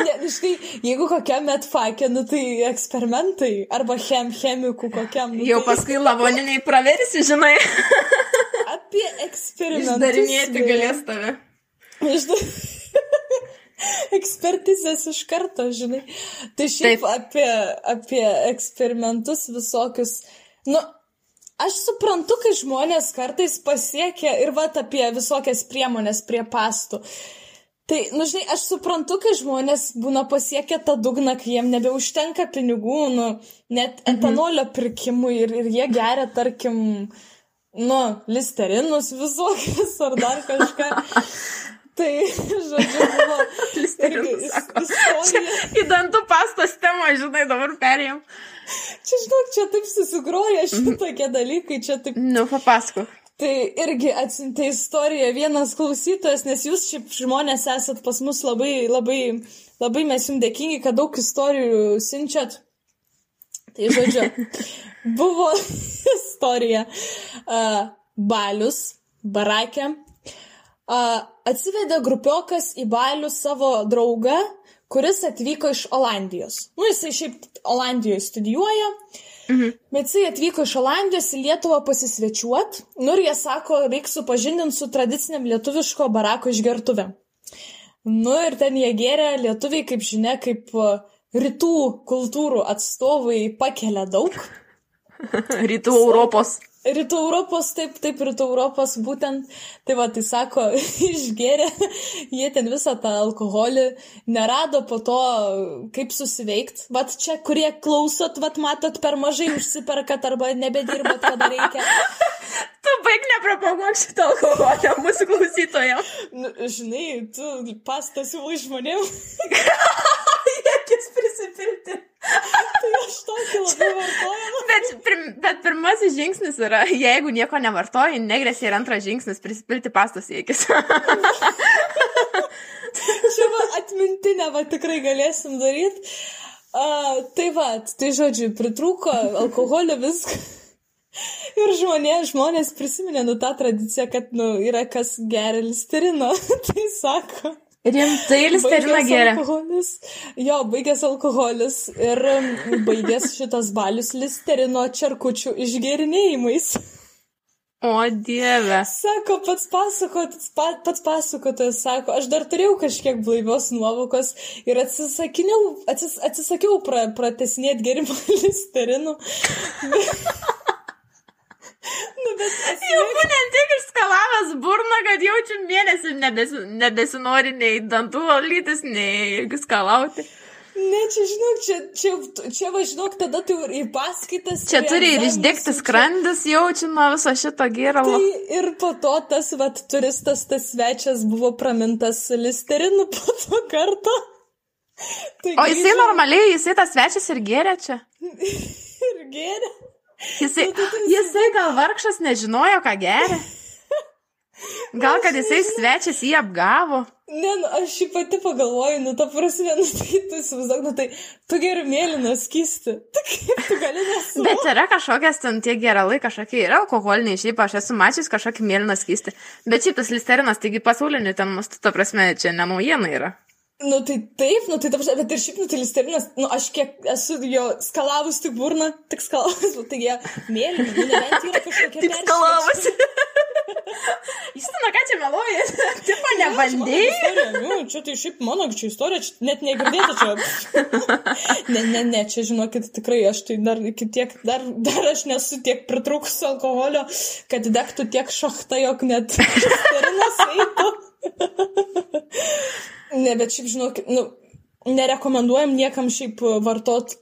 ne, nu štai, jeigu kokiam metfakė, nu tai eksperimentai, arba chem, chemikų kokiam. Nu, Jau tai... paskui lavoniniai praversi, žinai. Apie eksperimentus. Išdarinėti galės tave. Išda... ekspertizės iš karto, žinai. Tai šiaip apie, apie eksperimentus visokius. Nu, aš suprantu, kai žmonės kartais pasiekia ir va apie visokias priemonės prie pastų. Tai, nu, žinai, aš suprantu, kai žmonės būna pasiekę tą dugną, kai jiem nebeužtenka pinigų, nu, net mhm. etanolio pirkimui ir, ir jie geria, tarkim, nu, listerinus visokius ar dar kažką. Tai, žodžiu, buvo. Čia, į dantų pastos temą, žinai, dabar perėjom. Čia, žinok, čia taip susigroja šitokie dalykai, čia taip. Nu, papasako. Tai irgi atsintė istoriją vienas klausytojas, nes jūs šiaip žmonės esat pas mus labai, labai, labai mes jums dėkingi, kad daug istorijų siunčiat. Tai žodžiu, buvo istorija. Uh, balius, barakė. Uh, atsivedė grupiokas į balių savo draugą, kuris atvyko iš Olandijos. Nu, jisai šiaip Olandijoje studijuoja. Uh, Mhm. Bet jisai atvyko iš Olandijos į Lietuvą pasisvečiuot, nu ir jie sako, reiks supažindinti su tradiciniam lietuviško barako išgertuvė. Nu ir ten jie geria, lietuviai, kaip žinia, kaip rytų kultūrų atstovai pakelia daug. rytų Europos. Rytų Europos, taip, taip, Rytų Europos būtent, tai va, tai sako, išgeria, jie ten visą tą alkoholį nerado po to, kaip susiveikt. Vat čia, kurie klausot, vat matot, per mažai užsiperkat arba nebedirbat, kada reikia. Tu baig nepropaguok šitą alkoholį mūsų klausytojams. Nu, žinai, tu pastas jau žmonėm. Jekis prisipilti. Tai aš tokį labai vartoju. Bet, pir, bet pirmasis žingsnis yra, jeigu nieko nevartoji, negrėsia ir antras žingsnis prisipilti pastos siekis. Čia va atmintinę va tikrai galėsim daryti. Uh, tai va, tai žodžiu, pritrūko alkoholio viską. Ir žmonė, žmonės prisiminė nu tą tradiciją, kad nu, yra kas geria listerino. tai sako. Rimtai listeriną geria. Alkoholis. Jo, baigęs alkoholis ir baigęs šitas balius listerino čerkučių išgerinėjimais. O dieve. Sako, pats pasakotojas, pats pasakotojas sako, aš dar turėjau kažkiek blaivios nuovokos ir atsisakiau, atsis, atsisakiau pra, pratesinėti gerimą listerinų. Nu, bet jau būtent tiek išskalavęs burną, kad jaučiu mėnesį nebesi, nebesinori nei dantų valytis, nei skalauti. Ne, čia žinok, čia, čia, čia va žinok, tada tu ir į paskaitas. Čia turi ir išdegti skrandis, jaučiu nuo viso šito gėralo. Tai ir po to tas, va, turistas, tas svečias buvo pramintas listerinu po to karto. Tai o jisai grįžo... normaliai, jisai tas svečias ir gėrė čia. ir gėrė. Jisai, jisai gal vargšas nežinojo, ką geria. Gal, kad jisai svečias jį apgavo. Ne, nu, aš šį pati pagalvoju, nu, ta prasme, nu, tai tu įsivaizduok, nu, tai tu geri mėlyną skysti. Tai kaip tu gali nesuvokti? Bet yra kažkokias ten tie geralai, kažkokie yra alkoholiniai, šiaip aš esu mačius kažkokį mėlyną skysti. Bet šiaip tas listerinas, taigi pasauliniu ten mastu, ta prasme, čia ne naujiena yra. Nu tai taip, nu tai ta prasme, bet ir šiaip, nu listerinas, nu aš kiek esu jo skalavus tik burną, tik skalavus, nu tai jie mėlyni, nu nebent yra kažkokie. Tik skalavus. Jis ten, ką čia meluoja, tipo nebandėjai. Nu, čia tai šiaip mano čia istorija, čia net negirdėta čia. ne, ne, ne, čia žinokit, tikrai aš tai dar iki tiek, dar, dar aš nesu tiek pritrūkus alkoholio, kad degtų tiek šachta, jog net listerinas eitų. Ne, bet šiaip žinok, nu, nerekomenduojam niekam šiaip vartot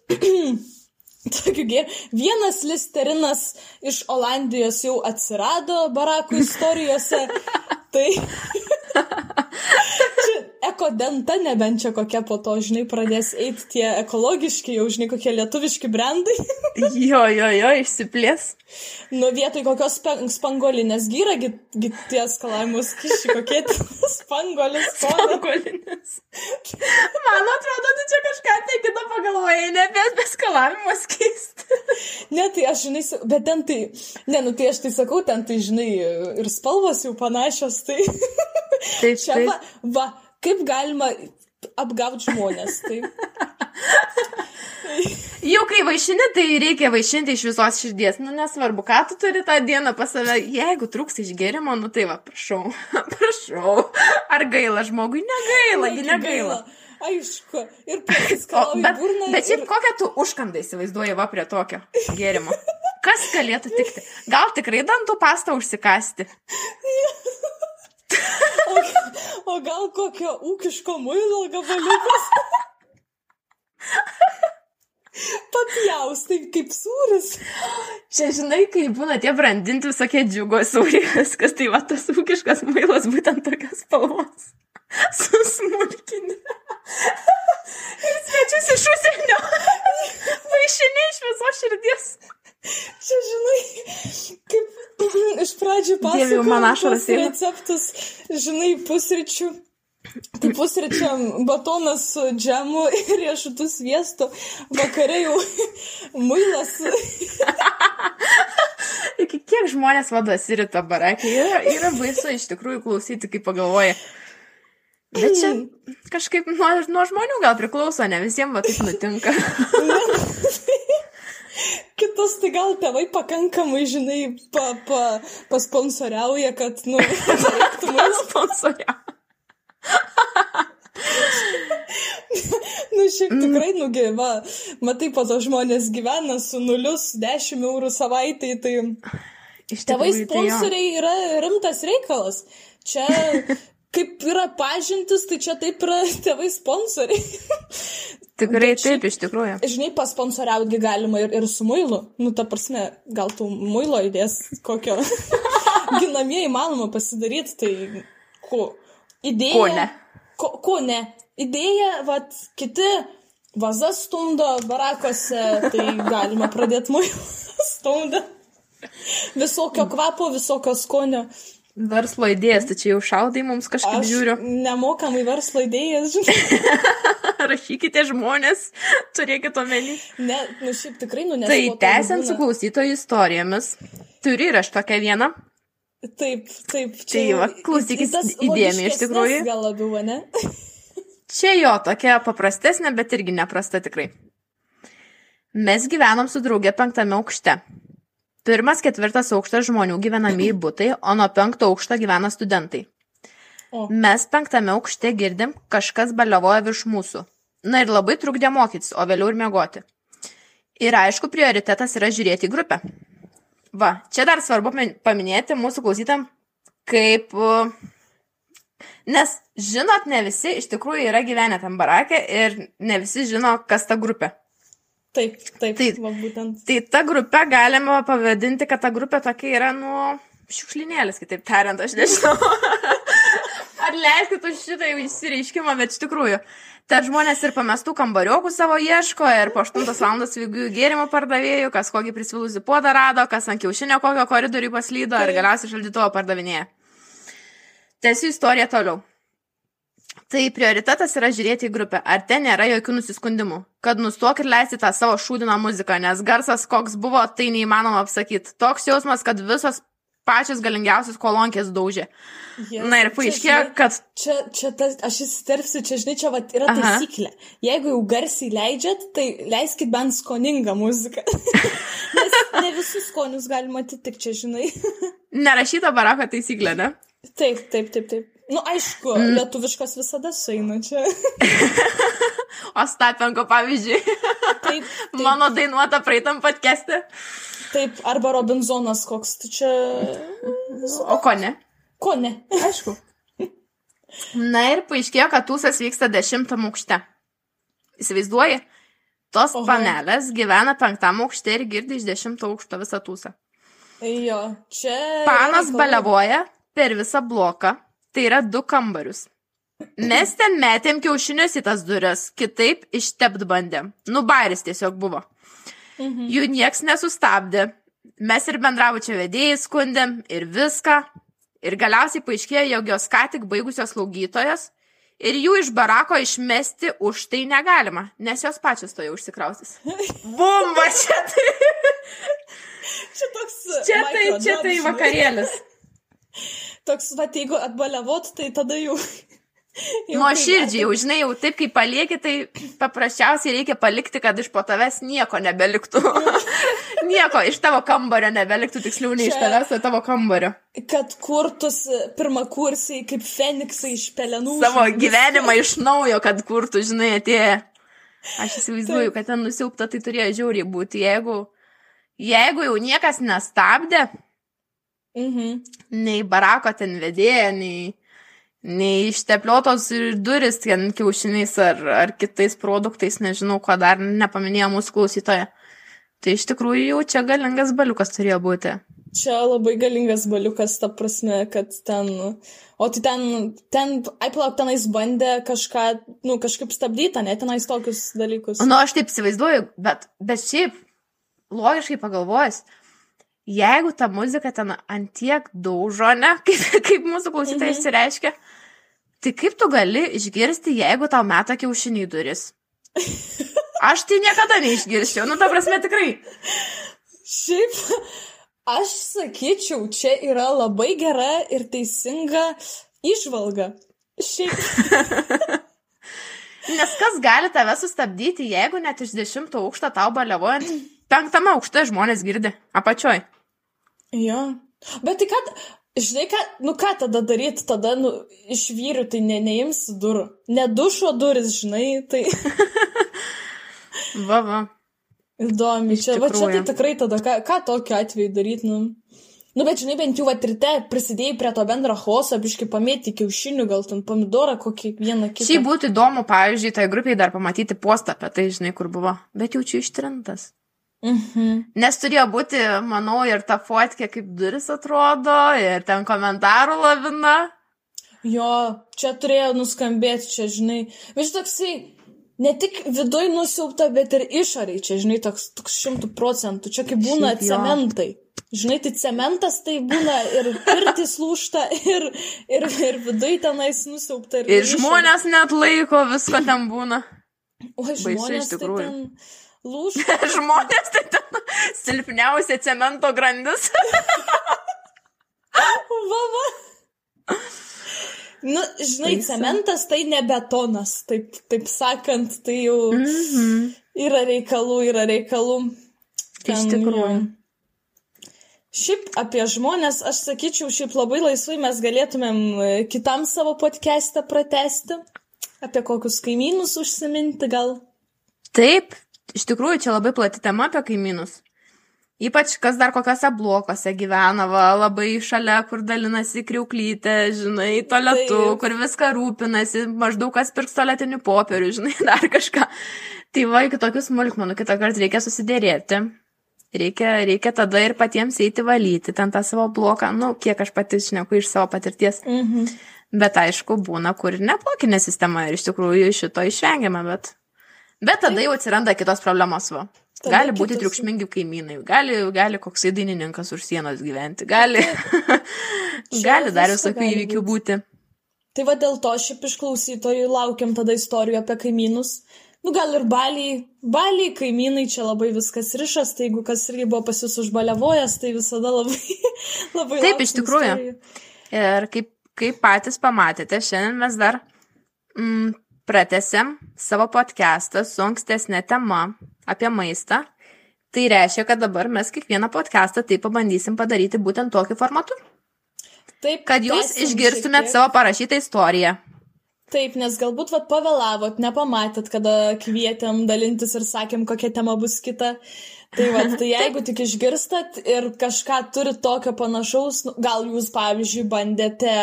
tokių gėrimų. Vienas listerinas iš Olandijos jau atsirado barakų istorijose. tai ekodenta, nebent čia kokia po to, žinai, pradės eiti tie ekologiški, jau, žinai, kokie lietuviški brandai. jo, jo, jo, išsiplės. Nu, vietoj kokios spangolinės gyra, tie skalavimus kiši, kokie spangolis. Spangolinės. Man atrodo, tu čia kažką apie kitą pagalvojai, ne apie beskalavimo skystį. ne, tai aš, žinai, bet ten tai, ne, nu tai aš tai sakau, ten tai, žinai, ir spalvos jau panašios, tai. Taip, čia taip. va, va, kaip galima apgauti žmonės. Tai... Jau kai vaišini, tai reikia vaišinti iš visos širdies. Nu, nesvarbu, ką tu turi tą dieną pas save. Jeigu trūks išgerimo, nu tai va, prašau. prašau. Ar gaila žmogui? Negaila, gi negaila. Aišku, ir pasiskalauji bet, burną. bet šiaip ir... kokią tu užkandą įsivaizduoji va prie tokio gėrimo? Kas galėtų tikti? Gal tikrai dantų pastą užsikasti? o, o gal kokio ūkiško muilo gabaliukas? Papjaustai kaip sūris. Čia žinai, kai būna tie brandinti visokie džiugo sūrės, kas tai va tas ūkiškas mailas būtent tokios spalvos. Susmulkinė. Ir svečius iš užsienio. Vaišinė iš viso širdies. Čia, žinai, kaip iš pradžių Dieve, jau man pasakojau receptus, žinai, pusryčių. Tai pusryčiam batonas su džemu ir riešutų sviestu, vakare jau muilas. Iki kiek žmonės vadosi ryto barakai. Yra, yra baisu iš tikrųjų klausyti, kaip pagalvoja. Bet čia kažkaip nuo, nuo žmonių gal priklauso, ne visiems va taip nutinka. Kitas tai gal tėvai pakankamai, žinai, pa, pa, pasponsoriauja, kad, nu, reiktų muilo. Sponsoria. Nu, šiaip tikrai nugyva. Matai, po to žmonės gyvena su nulius 10 eurų savaitai, tai Iš tėvai tai jo. sponsoriai yra rimtas reikalas. Čia kaip yra pažintis, tai čia taip yra tėvai sponsoriai. Tikrai Bet šiaip- taip, iš tikrųjų. Žinai, pasponsoriauti galima ir, ir su muilu. Nu, ta prasme, gal tų muilo idės kokio ginamieji įmanoma pasidaryti, tai ko? Idėja. Ko ne? Ko, ko ne? Idėja, vat, kiti vazas stumdo barakose, tai galima pradėti muilą stumdą. Visokio kvapo, visokio skonio. Verslo idėjas, tai čia jau šaudai mums kažkaip Aš žiūriu. nemokamai verslo idėjas, žinai. Rašykite žmonės, turėkite omeny. Ne, nu šiaip tikrai, nu, nes Tai tęsiant su klausytojų istorijomis, turi ir aš tokią vieną. Taip, taip. Tai va, klausykis į tas įdėmiai iš tikrųjų. Gal labiau, ne? Čia jo tokia paprastesnė, bet irgi neprasta tikrai. Mes gyvenom su draugė penktame aukšte. Pirmas, ketvirtas aukštas žmonių gyvenamieji būtai, o nuo penkto aukšto gyvena studentai. O. Mes penktame aukšte girdim, kažkas baliavoja virš mūsų. Na ir labai trukdė mokytis, o vėliau ir miegoti. Ir aišku, prioritetas yra žiūrėti į grupę. Va, čia dar svarbu pamin- paminėti mūsų klausytam, kaip... uh, Nes, žinot, ne visi iš tikrųjų yra gyvenę tam barakė ir ne visi žino, kas ta grupė. Taip, taip, Tai- va, būtent. Tai ta grupė galima pavadinti, kad ta grupė tokia yra, nu, šiukšlinėlis, kitaip tariant, aš nežinau. Ar leiskit už šitą jau įsireiškimą, bet iš tikrųjų. Ten žmonės ir pamestų kambariokų savo ieško, ir po 8 val. vygių gėrimo pardavėjų, kas kokį prisvilusi puodą rado, kas ant kiaušinio kokio koridorių paslydo, ir Taip. galiausiai šaldytuvo pardavinėja. Tęsiu istoriją toliau. Tai prioritetas yra žiūrėti į grupę, ar ten nėra jokių nusiskundimų. Kad nustok ir leisti tą savo šūdiną muziką, nes garsas koks buvo, tai neįmanoma apsakyti. Toks jausmas, kad visos pačios galingiausios kolonkės daužė. Yes. Na ir paaiškėjo, kad Čia, čia tas, aš įsiterpsiu, čia, žinai, čia va, yra Aha. taisyklė. Jeigu jau garsiai leidžiat, tai leiskit bent skoningą muziką. Nes ne visus skonius galima atitikti, čia, žinai. nerašyta barako taisyklė, ne? Taip, taip, taip, taip. Nu, aišku, mm. lietuviškas visada sueina čia. O Stapenko pavyzdžiui, Taip, taip, mano dainuota praeitam podcast'e. taip, arba Robinzonas koks, tai čia... O ko ne? Ko ne? Aišku. Na ir paaiškėjo, kad tūsas vyksta dešimtam aukšte. Įsivaizduoji? Tos Oho. panelės gyvena penktam aukšte ir girdi iš dešimto aukšto visą tūsą. Jo, čia... Panas balevoja per visą bloką, tai yra du kambarius. Mes ten metėm kiaušinius į tas duris, kitaip ištept bandėm. Nu, bairis tiesiog buvo. Mhm. Jų nieks nesustabdė. Mes ir bendravučio vedėjai skundėm ir viską. Ir galiausiai paaiškėjo, jog jos ką tik baigusios slaugytojos ir jų iš barako išmesti už tai negalima, nes jos pačios to jau užsikrausys. Bumba čia tai, Čia toks... čia tai, čia tai vakarėlis. Toks, va, jeigu atbaliavot, tai tada jau Nuo širdžiai, jau žinai, jau taip kaip palieki, tai paprasčiausiai reikia palikti, kad iš po tavęs nieko nebeliktų. nieko iš tavo kambario nebeliktų, tiksliau, ne iš tavęs, o tavo kambario. Kad kurtus pirmą kursiai kaip Feniksai iš pelenų. Savo gyvenimą iš naujo, kad kurtų, žinai, atėję. Aš įsivaizduoju, kad ten nusiaupta, tai turėjo žiauriai būti, jeigu, jeigu jau niekas nestabdė, Mhm. nei barako ten vedėja, nei nei ištepliotos duris ten kiaušiniais ar, ar kitais produktais, nežinau, ko dar nepaminėjo mūsų klausytoja. Tai iš tikrųjų jau čia galingas baliukas turėjo būti. Čia labai galingas baliukas, ta prasme, kad ten... O tai ten, ten, ai palauk, tenais bandė kažką, nu, kažkaip stabdyti, ne, tenais tokius dalykus. Nu, aš taip įsivaizduoju, bet, bet šiaip, logiškai pagalvojus, jeigu ta muzika ten antiek daužo, ne, kaip, kaip mūsų klausytojai mhm. išsireiškia, tai kaip tu gali išgirsti, jeigu tau meta kiaušiniai duris? Aš tai niekada neišgirščiau, nu ta prasme tikrai. Šiaip, aš sakyčiau, čia yra labai gera ir teisinga išvalga. Šiaip. Nes kas gali tave sustabdyti, jeigu net iš dešimto aukšto tau baliavojant, penktame aukšte žmonės girdi, apačioj. Jo. Bet tai kad, žinai, ką, nu ką tada daryti, tada, nu, iš vyrių tai ne, neims durų. Ne dušo duris, žinai, tai. va, va. Įdomi, čia, va, čia tai tikrai tada, ką, ką tokiu atveju daryti, nu. Nu, bet žinai, bent jau atrite prisidėjai prie to bendro chaoso, biškai pamėti kiaušinių, gal ten pomidorą kokį vieną kitą. Šiaip būtų įdomu, pavyzdžiui, tai grupiai dar pamatyti postą apie tai, žinai, kur buvo. Bet jau čia ištrintas. Mhm. Nes turėjo būti, manau, ir ta fotkė, kaip duris atrodo, ir ten komentarų lavina. Jo, čia turėjo nuskambėti, čia, žinai. Vis toksai, ne tik viduje nusiaupta, bet ir išoriai, čia, žinai, toks, toks šimtų procentų. Čia kaip būna Šiaip, cementai. Žinai, tai cementas tai būna ir pirtis lūšta, ir, ir, ir viduje tenais nusiaupta. Ir, ir žmonės net laiko, visko ten būna. O žmonės tai ten lūžta. Žmonės tai ten silpniausia cemento grandis. Vava. Nu, žinai, Taisa. cementas tai ne betonas, taip, taip sakant, tai jau mm -hmm. yra reikalų, yra reikalų. Ten, Iš tikrųjų. Jau. Šiaip apie žmonės, aš sakyčiau, šiaip labai laisvai mes galėtumėm e, kitam savo podcast'ą pratesti, apie kokius kaimynus užsiminti gal. Taip, iš tikrųjų čia labai plati tema apie kaimynus. Ypač kas dar kokiuose blokuose gyvena, va, labai šalia, kur dalinasi kriuklytė, žinai, toletu, Taip. kur viską rūpinasi, maždaug kas pirks toletinių popierių, žinai, dar kažką. Tai va, iki tokių smulkmenų kitą kartą reikia susidėrėti. Reikia, reikia tada ir patiems eiti valyti ten tą savo bloką, nu, kiek aš pati šneku iš savo patirties. Mhm. Bet aišku, būna, kur neblokinė sistema ir iš tikrųjų šito išvengiama, bet Bet tada jau atsiranda kitos problemos, va. Tada gali būti kitus... triukšmingi kaimynai, gali, gali koksai dainininkas už sienos gyventi, gali, gali dar visokių įvykių būti. Tai va dėl to šiaip iš klausytojų laukiam tada istorijų apie kaimynus. Nu gal ir baliai, baliai kaimynai čia labai viskas rišas, tai jeigu kas irgi buvo pas jūs užbaliavojęs, tai visada labai, labai. Taip, iš tikrųjų. Istorijų. Ir kaip, kaip patys pamatėte, šiandien mes dar mm, pratęsėm savo podcastą su ankstesnė tema apie maistą. Tai reiškia, kad dabar mes kiekvieną podcastą taip pabandysim padaryti būtent tokiu formatu. Taip, kad jūs išgirstumėt savo parašytą istoriją. Taip, nes galbūt vat pavėlavot, nepamatėt, kada kvietėm dalintis ir sakėm, kokia tema bus kita. Tai, va, tai jeigu tik išgirstat ir kažką turit tokio panašaus, nu, gal jūs, pavyzdžiui, bandėte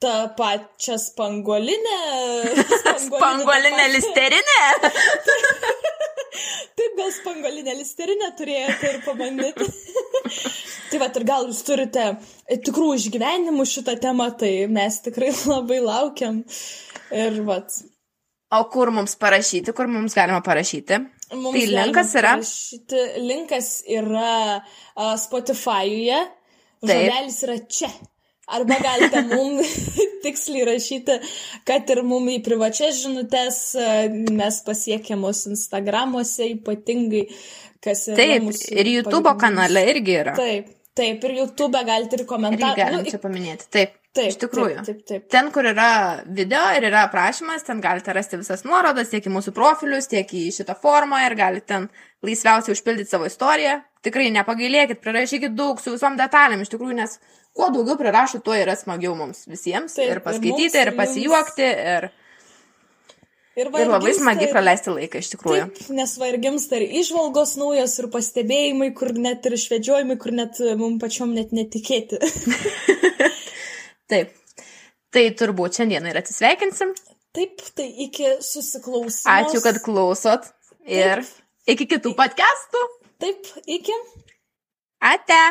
tą pačią spanguolinę. Spanguolinę, spanguolinę listerinę? Taip, gal spanguolinę listerinę turėjote ir pabandyti. tai va, ir gal jūs turite tikrų išgyvenimų šitą temą, tai mes tikrai labai laukiam. Ir va. O kur mums parašyti, kur mums galima parašyti? Mums tai linkas yra. Parašyti, linkas yra uh, Spotify'uje. Žodelis yra čia. Arba galite mums tiksliai rašyti, kad ir mums į privačias žinutės mes pasiekiamos Instagramuose ypatingai, kas yra. Taip, ir YouTube kanale irgi yra. Taip, Taip, ir YouTube galite ir komentarą. galim čia paminėti. Taip. taip, iš tikrųjų. Taip, taip, taip. Ten, kur yra video ir yra aprašymas, ten galite rasti visas nuorodas tiek į mūsų profilius, tiek į šitą formą ir galite ten laisviausiai užpildyti savo istoriją. Tikrai nepagailėkit, prirašykit daug su visom detalėm, iš tikrųjų, nes kuo daugiau prirašo, tuo yra smagiau mums visiems Taip, ir paskaityti, mums, ir, ir ir pasijuokti, ir, Ir, ir labai smagiai praleisti laiką, iš tikrųjų. Taip, nes va ir gimsta ir išvalgos naujos, ir pastebėjimai, kur net ir švedžiojimai, kur net mums pačiom net netikėti. Taip. Tai turbūt šiandien ir atsisveikinsim. Taip, tai iki susiklausimo. Ačiū, kad klausot. Ir iki kitų podcastų. Taip, iki. Ate.